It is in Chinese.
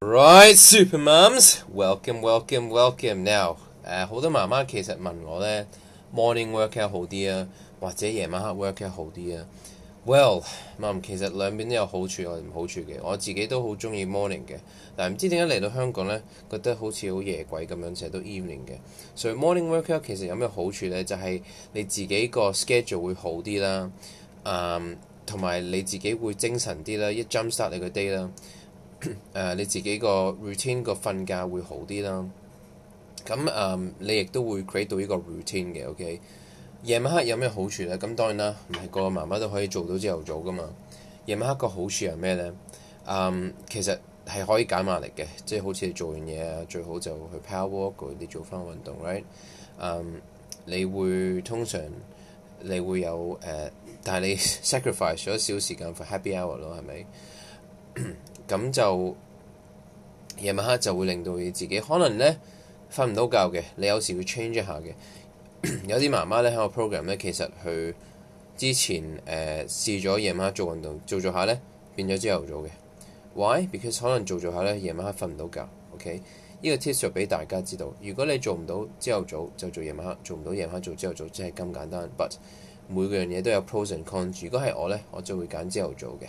Right, super m o m s welcome, welcome, welcome. Now，诶，好多妈妈其实问我咧，morning workout 好啲啊，或者夜晚黑 workout 好啲啊。Well，mom，其实两边都有好处同唔好处嘅。我自己都好中意 morning 嘅，但系唔知点解嚟到香港咧，觉得好似好夜鬼咁样，成日都 evening 嘅。所以 morning workout 其实有咩好处咧？就系你自己个 schedule 会好啲啦，嗯，同埋你自己会精神啲啦，一 jump start 你个 day 啦。誒你自己個 routine 個瞓覺會好啲啦。咁誒，你亦都會 create 到呢個 routine 嘅。OK，夜晚黑有咩好處咧？咁當然啦，唔係個個媽媽都可以做到朝頭早噶嘛。夜晚黑個好處係咩咧？誒，其實係可以減壓力嘅，即係好似你做完嘢啊，最好就去 power walk，你做翻運動，right？你會通常你會有誒，但係你 sacrifice 咗少時間 for happy hour 咯，係咪？咁就夜晚黑就會令到你自己可能咧瞓唔到覺嘅，你有時會 change 一下嘅。有啲媽媽咧喺個 program 咧，其實佢之前誒試咗夜晚黑做運動，做做下咧變咗朝頭早嘅。Why？Because 可能做做下咧夜晚黑瞓唔到覺。OK，呢個 tips 就俾大家知道。如果你做唔到朝頭早，就做夜晚黑；做唔到夜晚黑，做朝頭早，即係咁簡單。But 每樣嘢都有 pros and cons。如果係我咧，我就會揀朝頭早嘅。